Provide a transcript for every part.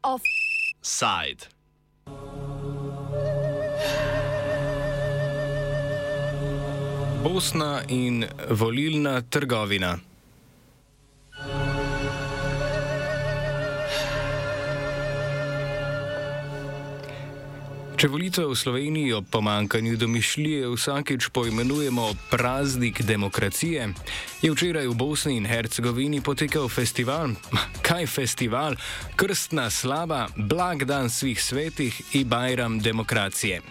Offside. Bosna in volilna trgovina. Če volitve v Sloveniji ob pomankanju domišljije vsakeč poimenujemo praznik demokracije, je včeraj v Bosni in Hercegovini potekal festival, kaj festival, krstna slava, blag dan svih svetih in bajram demokracije.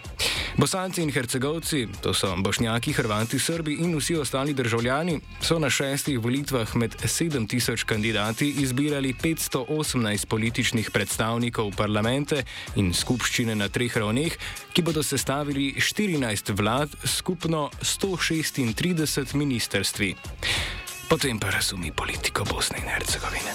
Bosanci in Hercegovci, to so Bošnjaki, Hrvati, Srbi in vsi ostali državljani, so na šestih volitvah med 7000 kandidati izbirali 518 političnih predstavnikov parlamente in skupščine na treh ravneh, ki bodo sestavili 14 vlad, skupno 136 ministerstvi. Potem pa razumi politiko Bosne in Hercegovine.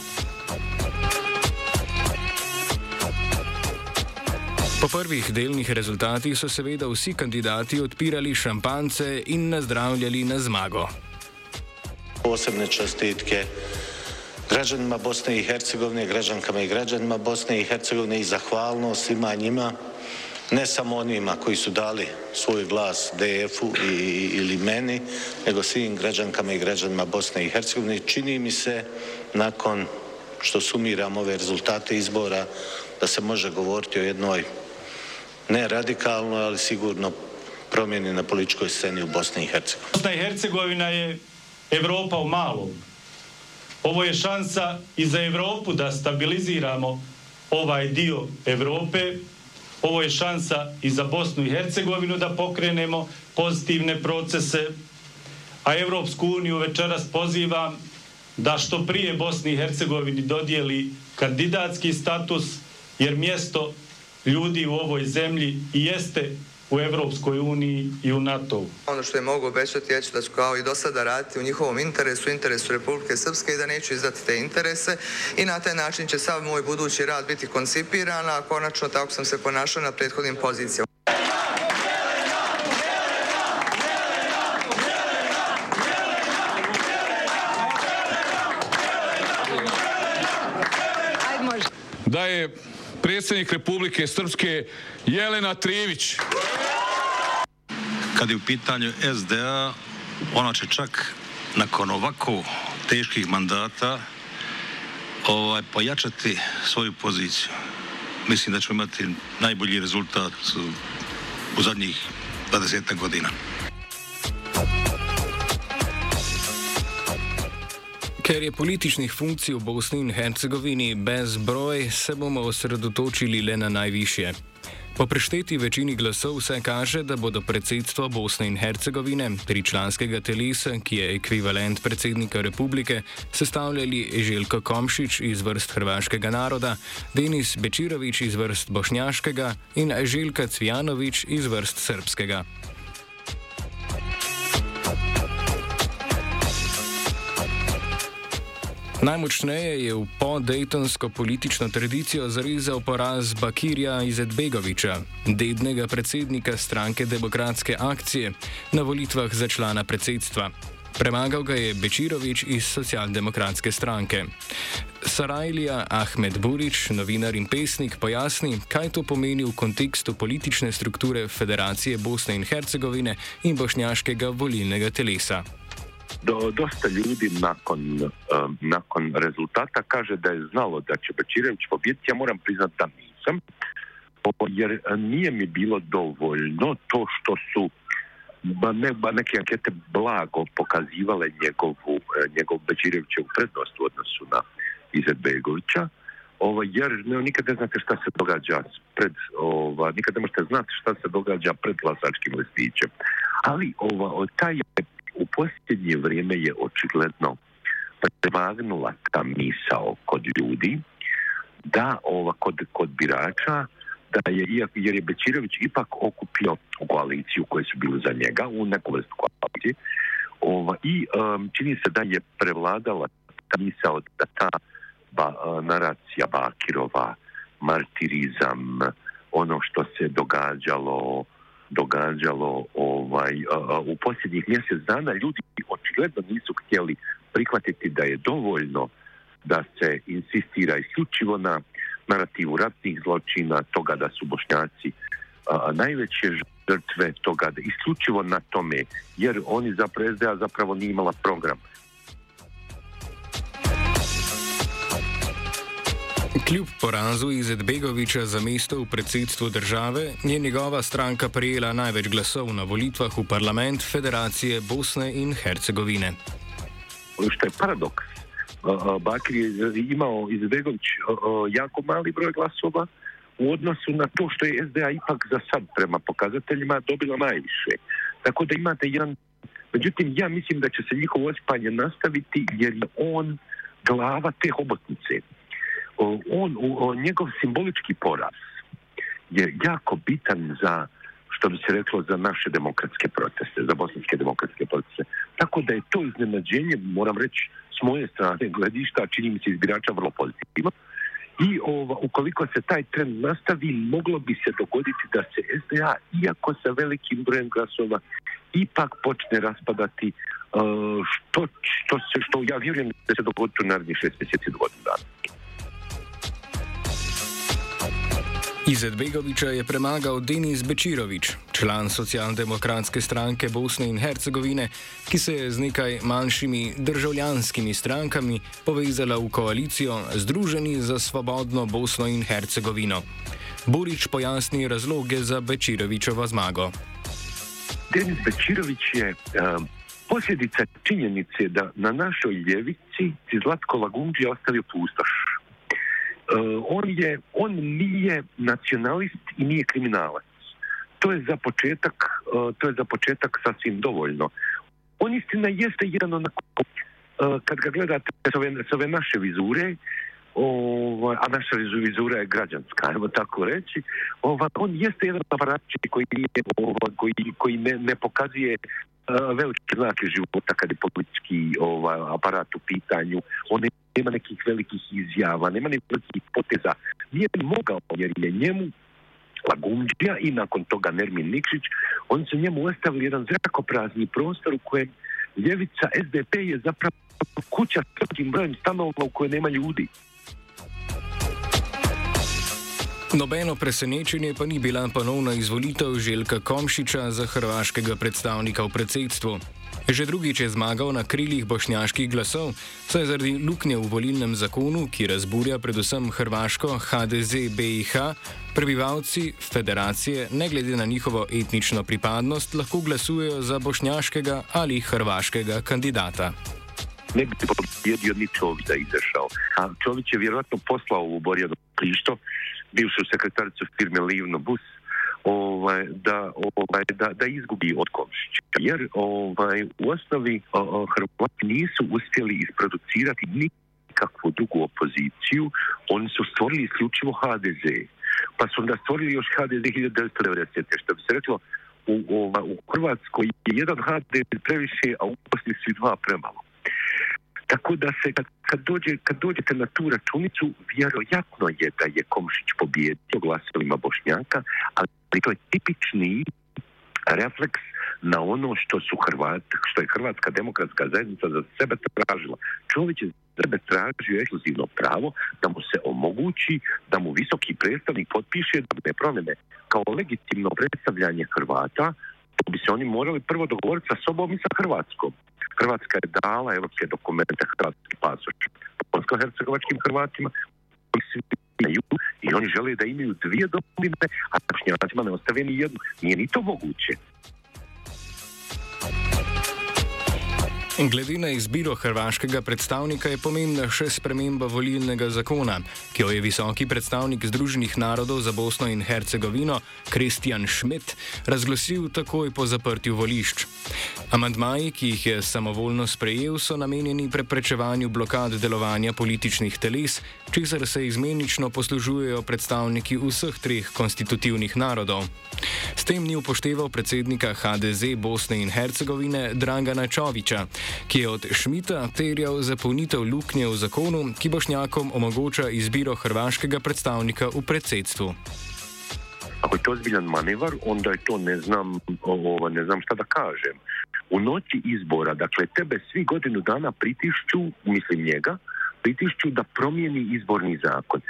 Po prvih delnih rezultatih so seveda vsi kandidati odpirali šampance in nazdravljali na zmago. Posebne čestitke građanima Bosne i Hercegovine, građankama i građanima Bosne i Hercegovine i zahvalnost svima njima, ne samo onima koji su dali svoj glas DF-u ili meni, nego svim građankama i građanima Bosne i Hercegovine. Čini mi se nakon što sumiram ove rezultate izbora da se može govoriti o jednoj ne radikalno, ali sigurno promjeni na političkoj sceni u Bosni i Hercegovini. Bosna i Hercegovina je Europa u malom. Ovo je šansa i za Europu da stabiliziramo ovaj dio Europe. Ovo je šansa i za Bosnu i Hercegovinu da pokrenemo pozitivne procese. A Europsku uniju večeras pozivam da što prije Bosni i Hercegovini dodijeli kandidatski status jer mjesto ljudi u ovoj zemlji i jeste u Europskoj uniji i u NATO-u. Ono što je mogu obećati je da ću kao i do sada raditi u njihovom interesu, interesu Republike Srpske i da neću izdati te interese i na taj način će sav moj budući rad biti koncipiran, a konačno tako sam se ponašao na prethodnim pozicijama. Da je predsjednik Republike Srpske Jelena Trivić. Kad je u pitanju SDA, ona će čak nakon ovako teških mandata ovaj, pojačati svoju poziciju. Mislim da ćemo imati najbolji rezultat u zadnjih 20 godina. Ker je političnih funkcij v Bosni in Hercegovini broj, se bomo osredotočili le na najvišje. Po prešteti večini glasov se kaže, da bodo predsedstvo Bosne in Hercegovine, tričlanskega telesa, ki je ekvivalent predsednika republike, sestavljali Željko Komšič iz vrst hrvaškega naroda, Denis Bečirovič iz vrst bošnjaškega in Željka Cvjanovič iz vrst srpskega. Najmočneje je v podejtonsko politično tradicijo zarezal poraz Bakirja Izetbegoviča, dednega predsednika stranke Demokratske akcije, na volitvah za člana predsedstva. Premagal ga je Bečirovič iz socialdemokratske stranke. Sarajlija Ahmed Burič, novinar in pesnik, pojasni, kaj to pomeni v kontekstu politične strukture Federacije Bosne in Hercegovine in bošnjaškega volilnega telesa. Do, dosta ljudi nakon, um, nakon rezultata kaže da je znalo da će Bečirević pobjediti. Ja moram priznati da nisam, jer nije mi bilo dovoljno to što su ba, ne, ba neke ankete blago pokazivale njegovu, e, njegov Bečirevićevu prednost u odnosu na Izetbegovića. Ovo, jer ne, nikad ne znate šta se događa pred, ova, nikad ne možete znati šta se događa pred glasačkim listićem. Ali ova, taj u posljednje vrijeme je očigledno prevagnula ta misao kod ljudi da ova, kod, kod birača da je, jer je Bečirović ipak okupio koaliciju koje su bili za njega u neku vrstu koalicije ova, i um, čini se da je prevladala ta misao da ta ba, naracija Bakirova, martirizam, ono što se događalo događalo ovaj, u posljednjih mjesec dana. Ljudi očigledno nisu htjeli prihvatiti da je dovoljno da se insistira isključivo na narativu ratnih zločina, toga da su bošnjaci najveće žrtve toga, da isključivo na tome, jer oni zapravo SDA zapravo nije imala program. Kljub porazu Izetbegoviča za mesto v predsedstvu države je njegova stranka prijela največ glasov na volitvah v parlament Federacije Bosne in Hercegovine. Što je paradoks, Bakri je imao Izetbegović jako mali broj glasova u odnosu na to što je SDA ipak za sad prema pokazateljima dobila najviše. Tako da imate jedan... Međutim, ja mislim da će se njihovo ospanje nastaviti jer je on glava te hobotnice on, njegov simbolički poraz je jako bitan za što bi se reklo za naše demokratske proteste, za bosanske demokratske proteste. Tako da je to iznenađenje, moram reći, s moje strane gledišta, čini mi se izbirača vrlo pozitivno. I ova, ukoliko se taj trend nastavi, moglo bi se dogoditi da se SDA, iako sa velikim brojem glasova, ipak počne raspadati uh, što, što, se, što ja vjerujem da se dogoditi u narednih šest mjeseci do godinu dana. Izetbegoviča je premagal Denis Bečirovič, član socialdemokratske stranke Bosne in Hercegovine, ki se je z nekaj manjšimi državljanskimi strankami povezala v koalicijo Združeni za svobodno Bosno in Hercegovino. Borič pojasni razloge za Bečirovičovo zmago. Denis Bečirovič je um, posljedica činjenice, da na našoj ljevici si Zlatko Lagundži ostavio pustoš. Eh, on, je, on nije nacionalist i nije kriminalac. To je za početak, eh, to je za početak sasvim dovoljno. On istina jeste jedan onako, eh, kad ga gledate s ove, s ove naše vizure, ovaj, a naša vizura je građanska, ajmo tako reći, ovaj, on jeste jedan aparatčik koji, ovaj, koji, koji ne, ne pokazuje velike znake života kad je politički ovaj, aparat u pitanju. On nema nekih velikih izjava, nema nekih velikih poteza. Nije mogao jer je njemu Lagumđija i nakon toga Nermin Nikšić, oni su njemu ostavili jedan zrakoprazni prostor u kojem ljevica SDP je zapravo kuća s brojem stanova u kojoj nema ljudi. Nobeno presenečenje pa ni bila ponovna izvolitev Željka Komšiča za hrvaškega predstavnika v predsedstvu. Že drugič je zmagal na krilih bošnjaških glasov, saj zaradi luknje v volilnem zakonu, ki razburja predvsem hrvaško HDZ BIH, prebivalci federacije, ne glede na njihovo etnično pripadnost, lahko glasujejo za bošnjaškega ali hrvaškega kandidata. Ne bi ni Čović da izašao. A Čović je vjerojatno poslao u Borjanu Prišto, bivšu sekretaricu firme Livno Bus, ovaj, da, ovaj, da, da izgubi od Komšića. Jer ovaj, u osnovi Hrvati nisu uspjeli isproducirati nikakvu drugu opoziciju, oni su stvorili isključivo HDZ. Pa su onda stvorili još HDZ 1990. Što bi se reklo, u, u Hrvatskoj je jedan HDZ previše, a u Bosni su dva premalo. Tako da se kad, kad, dođe, kad dođete na tu računicu, vjerojatno je da je Komšić pobijedio glasovima Bošnjaka, ali to je tipični refleks na ono što su Hrvati, što je Hrvatska demokratska zajednica za sebe tražila. Čovjek je za sebe tražio ekskluzivno pravo da mu se omogući da mu visoki predstavnik potpiše da ne promjene kao legitimno predstavljanje Hrvata, to bi se oni morali prvo dogovoriti sa sobom i sa Hrvatskom. Hrvatska je dala evropske dokumente hrvatski pasoš bosansko-hercegovačkim Hrvatima koji i oni žele da imaju dvije domovine, a bošnjacima ne ostave ni jednu. Nije ni to moguće. Glede na izbiro hrvaškega predstavnika je pomembna še sprememba volilnega zakona, ki jo je visoki predstavnik Združenih narodov za Bosno in Hercegovino Kristjan Schmidt razglasil takoj po zaprtju volišč. Amandmaji, ki jih je samovoljno sprejel, so namenjeni preprečevanju blokad delovanja političnih teles, česar se izmenično poslužujejo predstavniki vseh treh konstitutivnih narodov. S tem ni upošteval predsednika HDZ Bosne in Hercegovine Dragana Čoviča ki je od Šmita terjal zapolnitev luknje v zakonu, ki bošnjakom omogoča izbiro hrvaškega predstavnika v predsedstvu. Ako je to ozbiljan manevar, onda je to ne znam, ovo, ne znam šta da kažem. U noći izbora, dakle, tebe svi godinu dana pritišću, mislim njega, pritišću da promijeni izborni zakon.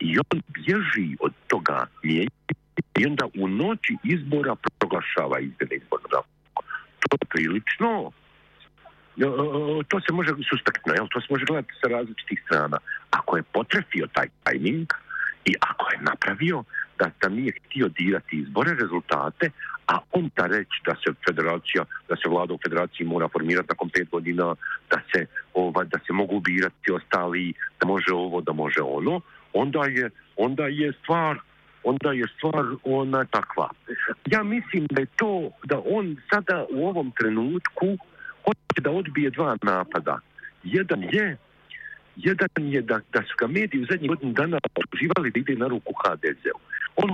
I on bježi od toga mijenja i onda u noći izbora proglašava izmjene izbornog zakona. To je prilično to se može suspektno, jel? to se može gledati sa različitih strana. Ako je potrefio taj tajming i ako je napravio da, da nije htio dirati izbore, rezultate, a onda reći da se federacija, da se vlada u federaciji mora formirati nakon pet godina, da se, ova, da se mogu birati ostali, da može ovo, da može ono, onda je, onda je stvar onda je stvar ona takva. Ja mislim da je to, da on sada u ovom trenutku da odbije dva napada. Jedan je jedan je da, da su ga mediji u zadnjih godinu dana uživali da ide na ruku HDZ-u. On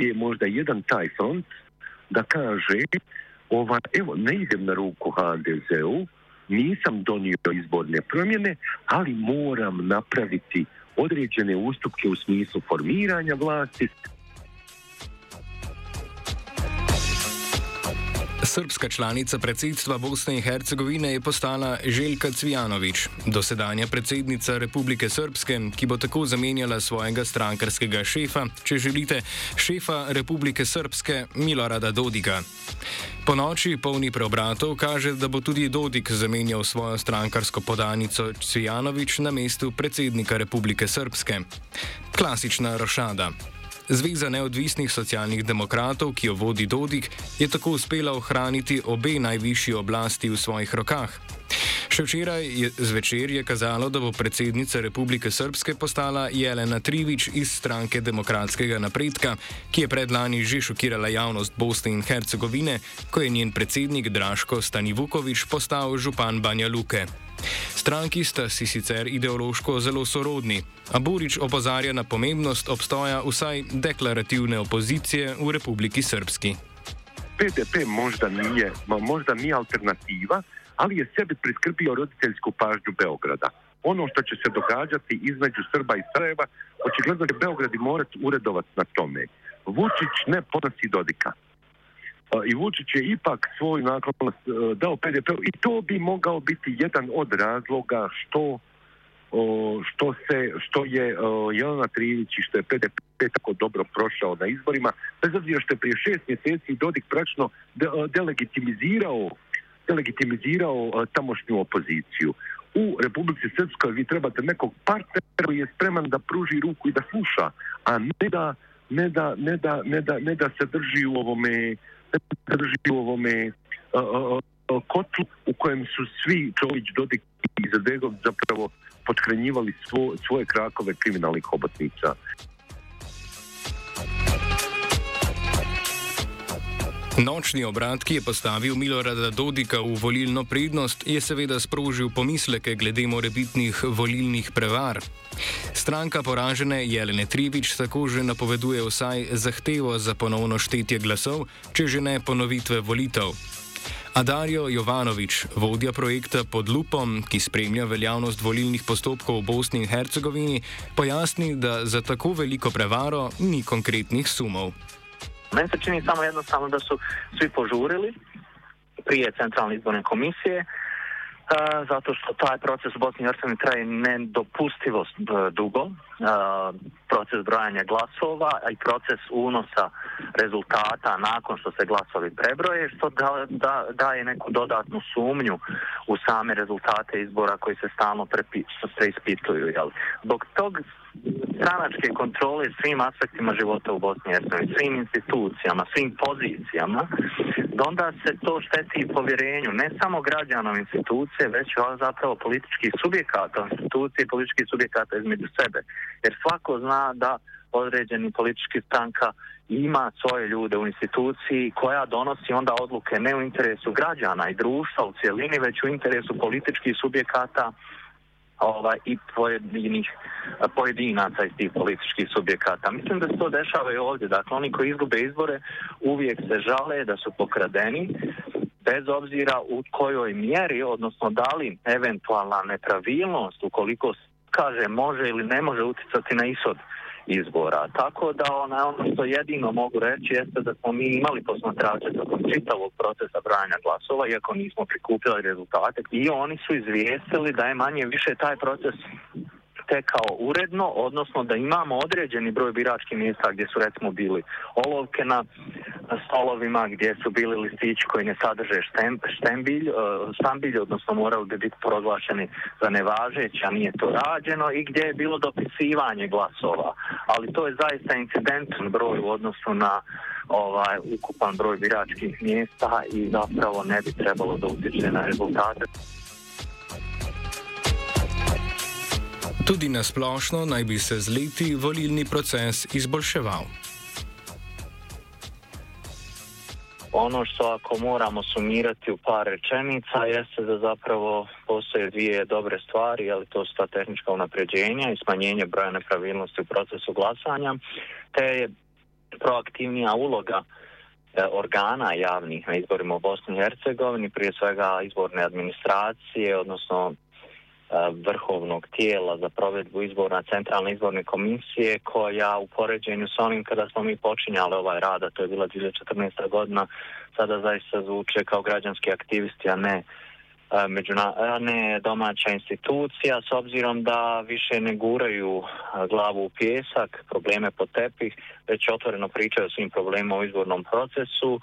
je možda jedan taj front da kaže ova, evo, ne idem na ruku HDZ-u, nisam donio izborne promjene, ali moram napraviti određene ustupke u smislu formiranja vlasti, Srpska članica predsedstva Bosne in Hercegovine je postala Željka Cvijanović, dosedanja predsednica Republike Srpske, ki bo tako zamenjala svojega strankarskega šefa, če želite, šefa Republike Srpske Milorada Dodika. Po noči polni preobratov kaže, da bo tudi Dodik zamenjal svojo strankarsko podanico Cvijanović na mestu predsednika Republike Srpske. Klasična rošada. Zveza neodvisnih socialnih demokratov, ki jo vodi Dodik, je tako uspela ohraniti obe najvišji oblasti v svojih rokah. Še včeraj je, zvečer je kazalo, da bo predsednica Republike Srpske postala Jelena Trivič iz stranke Demokratskega napredka, ki je predlani že šokirala javnost Bosne in Hercegovine, ko je njen predsednik Draško Stanivukovič postal župan Banja Luke. Stranki sta si sicer ideološko zelo sorodni, a Burič opozarja na pomembnost obstoja vsaj deklarativne opozicije v Republiki Srpski. PDP možda nije, možda nije alternativa, ali je sebi priskrbio roditeljsku pažnju Beograda. Ono što će se događati između Srba i Sarajeva, očigledno će Beograd i morati uredovati na tome. Vučić ne ponosi Dodika i Vučić je ipak svoj naklonost e, dao PDP i to bi mogao biti jedan od razloga što što se što je Jelena Trivić i što je PDP tako dobro prošao na izborima, bez obzira što je prije šest mjeseci Dodik pračno delegitimizirao delegitimizirao tamošnju opoziciju. U Republici Srpskoj vi trebate nekog partnera koji je spreman da pruži ruku i da sluša, a ne da, ne da, ne da, ne da, ne da se drži u ovome drži u ovome kotlu u kojem su svi Čović, Dodik i Zadegov zapravo pothranjivali svo, svoje krakove kriminalnih hobotnica. Nočni obrat, ki je postavil Milorada Dodika v volilno prednost, je seveda sprožil pomisleke glede morebitnih volilnih prevar. Stranka poražene Jelene Trivič tako že napoveduje vsaj zahtevo za ponovno štetje glasov, če že ne ponovitve volitev. Adarjo Jovanovič, vodja projekta Pod lupom, ki spremlja veljavnost volilnih postopkov v Bosni in Hercegovini, pojasni, da za tako veliko prevaro ni konkretnih sumov. Meni se čini samo jednostavno da su svi požurili prije centralne izborne komisije zato što taj proces u Bosni i Hercegovini traje nedopustivo dugo. Proces brojanja glasova i proces unosa rezultata nakon što se glasovi prebroje, što da, da, daje neku dodatnu sumnju u same rezultate izbora koji se stalno preispituju. Jel? Zbog tog stranačke kontrole svim aspektima života u Bosni i Hercegovini, svim institucijama, svim pozicijama, onda se to šteti povjerenju ne samo građana institucije, već zapravo političkih subjekata, institucije i političkih subjekata između sebe. Jer svako zna da određeni politički stranka ima svoje ljude u instituciji koja donosi onda odluke ne u interesu građana i društva u cjelini, već u interesu političkih subjekata ovaj, i pojedinih pojedinaca iz tih političkih subjekata. Mislim da se to dešava i ovdje. Dakle, oni koji izgube izbore uvijek se žale da su pokradeni bez obzira u kojoj mjeri, odnosno da li eventualna nepravilnost, ukoliko kaže može ili ne može utjecati na ishod izbora. Tako da ona, ono što jedino mogu reći jeste da smo mi imali posmatrače tokom čitavog procesa branja glasova, iako nismo prikupili rezultate i oni su izvijestili da je manje više taj proces tekao uredno, odnosno da imamo određeni broj biračkih mjesta gdje su recimo bili olovke na stolovima, gdje su bili listići koji ne sadrže štembilj, e, štambilj, odnosno morali bi biti proglašeni za nevažeć, a nije to rađeno i gdje je bilo dopisivanje glasova. Ali to je zaista incidentan broj u odnosu na ovaj ukupan broj biračkih mjesta i zapravo ne bi trebalo da utječe na rezultate. Tudi na splošno naj bi se z leti volilni proces izboljševal. Ono što ako moramo sumirati u par rečenica jeste da zapravo postoje dvije dobre stvari, ali to su ta tehnička unapređenja i smanjenje broja nepravilnosti u procesu glasanja, te je proaktivnija uloga e, organa javnih na izborima u Bosni i Hercegovini, prije svega izborne administracije, odnosno vrhovnog tijela za provedbu izbora centralne izborne komisije koja u poređenju s onim kada smo mi počinjali ovaj rad, a to je bila 2014. godina, sada zaista zvuče kao građanski aktivisti, a ne a ne domaća institucija s obzirom da više ne guraju glavu u pjesak, probleme po tepih, već otvoreno pričaju o svim problemima u izbornom procesu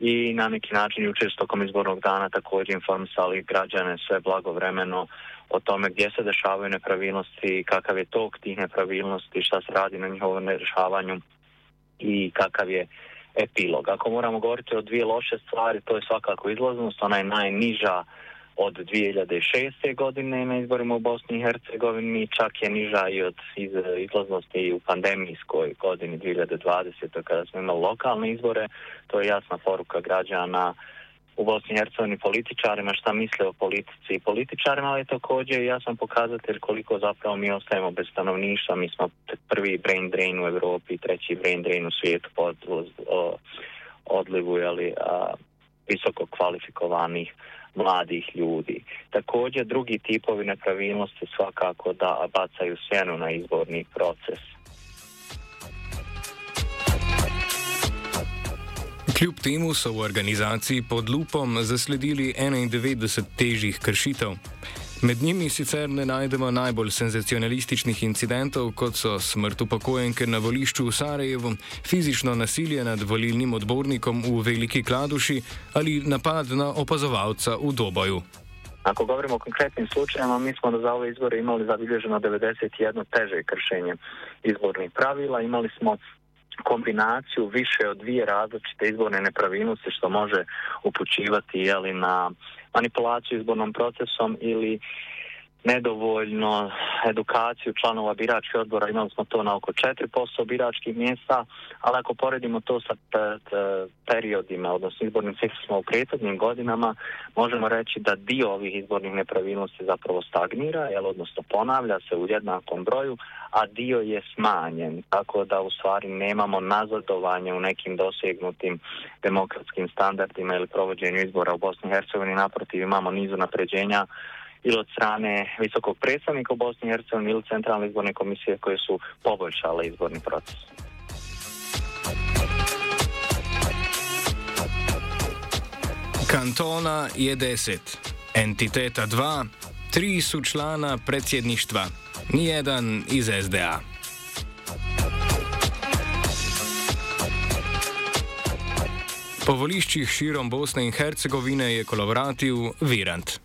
i na neki način jučer tokom izbornog dana također informisali građane sve blagovremeno o tome gdje se dešavaju nepravilnosti, kakav je tok tih nepravilnosti, šta se radi na njihovom rješavanju i kakav je epilog. Ako moramo govoriti o dvije loše stvari, to je svakako izlaznost, ona je najniža od 2006. godine na izborima u Bosni i Hercegovini, čak je niža i od izlaznosti u pandemijskoj godini 2020. kada smo imali lokalne izbore. To je jasna poruka građana u Bosni i Hercegovini političarima šta misle o politici i političarima, ali također jasan pokazatelj koliko zapravo mi ostajemo bez stanovništva. Mi smo prvi brain drain u Europi, treći brain drain u svijetu pod odlivu ali, visoko kvalifikovanih mladih ljudi. Također drugi tipovi nepravilnosti svakako da bacaju sjenu na izborni proces. Kljub temu so v organizaciji pod lupom zasledili 91 težjih kršitev. Med njimi sicer ne najdemo najbolj senzacionalističnih incidentov, kot so smrt upokojenke na volišču v Sarajevu, fizično nasilje nad volilnim odbornikom v Veliki Kladuši ali napad na opazovalca v Doboju. Ako govorimo o konkretnim slučajevima, mi smo za ove izbore imali zabilježeno 91 teže kršenje izbornih pravila. Imali smo kombinaciju više od dvije različite izborne nepravilnosti što može upućivati jeli, na manipulaciju izbornom procesom ili nedovoljno edukaciju članova biračkih odbora, imali smo to na oko 4% biračkih mjesta, ali ako poredimo to sa periodima, odnosno izbornim ciklusima u prethodnim godinama, možemo reći da dio ovih izbornih nepravilnosti zapravo stagnira, jel, odnosno ponavlja se u jednakom broju, a dio je smanjen, tako da u stvari nemamo nazadovanje u nekim dosegnutim demokratskim standardima ili provođenju izbora u Bosni i Hercegovini, naprotiv imamo nizu napređenja ili od strane visokog predstavnika u Bosni i Hercegovini ili centralne izborne komisije koje su poboljšale izborni proces. Kantona je deset, entiteta dva, tri su člana predsjedništva, nijedan iz SDA. Po voliščih širom Bosne in Hercegovine je kolovratil Virant.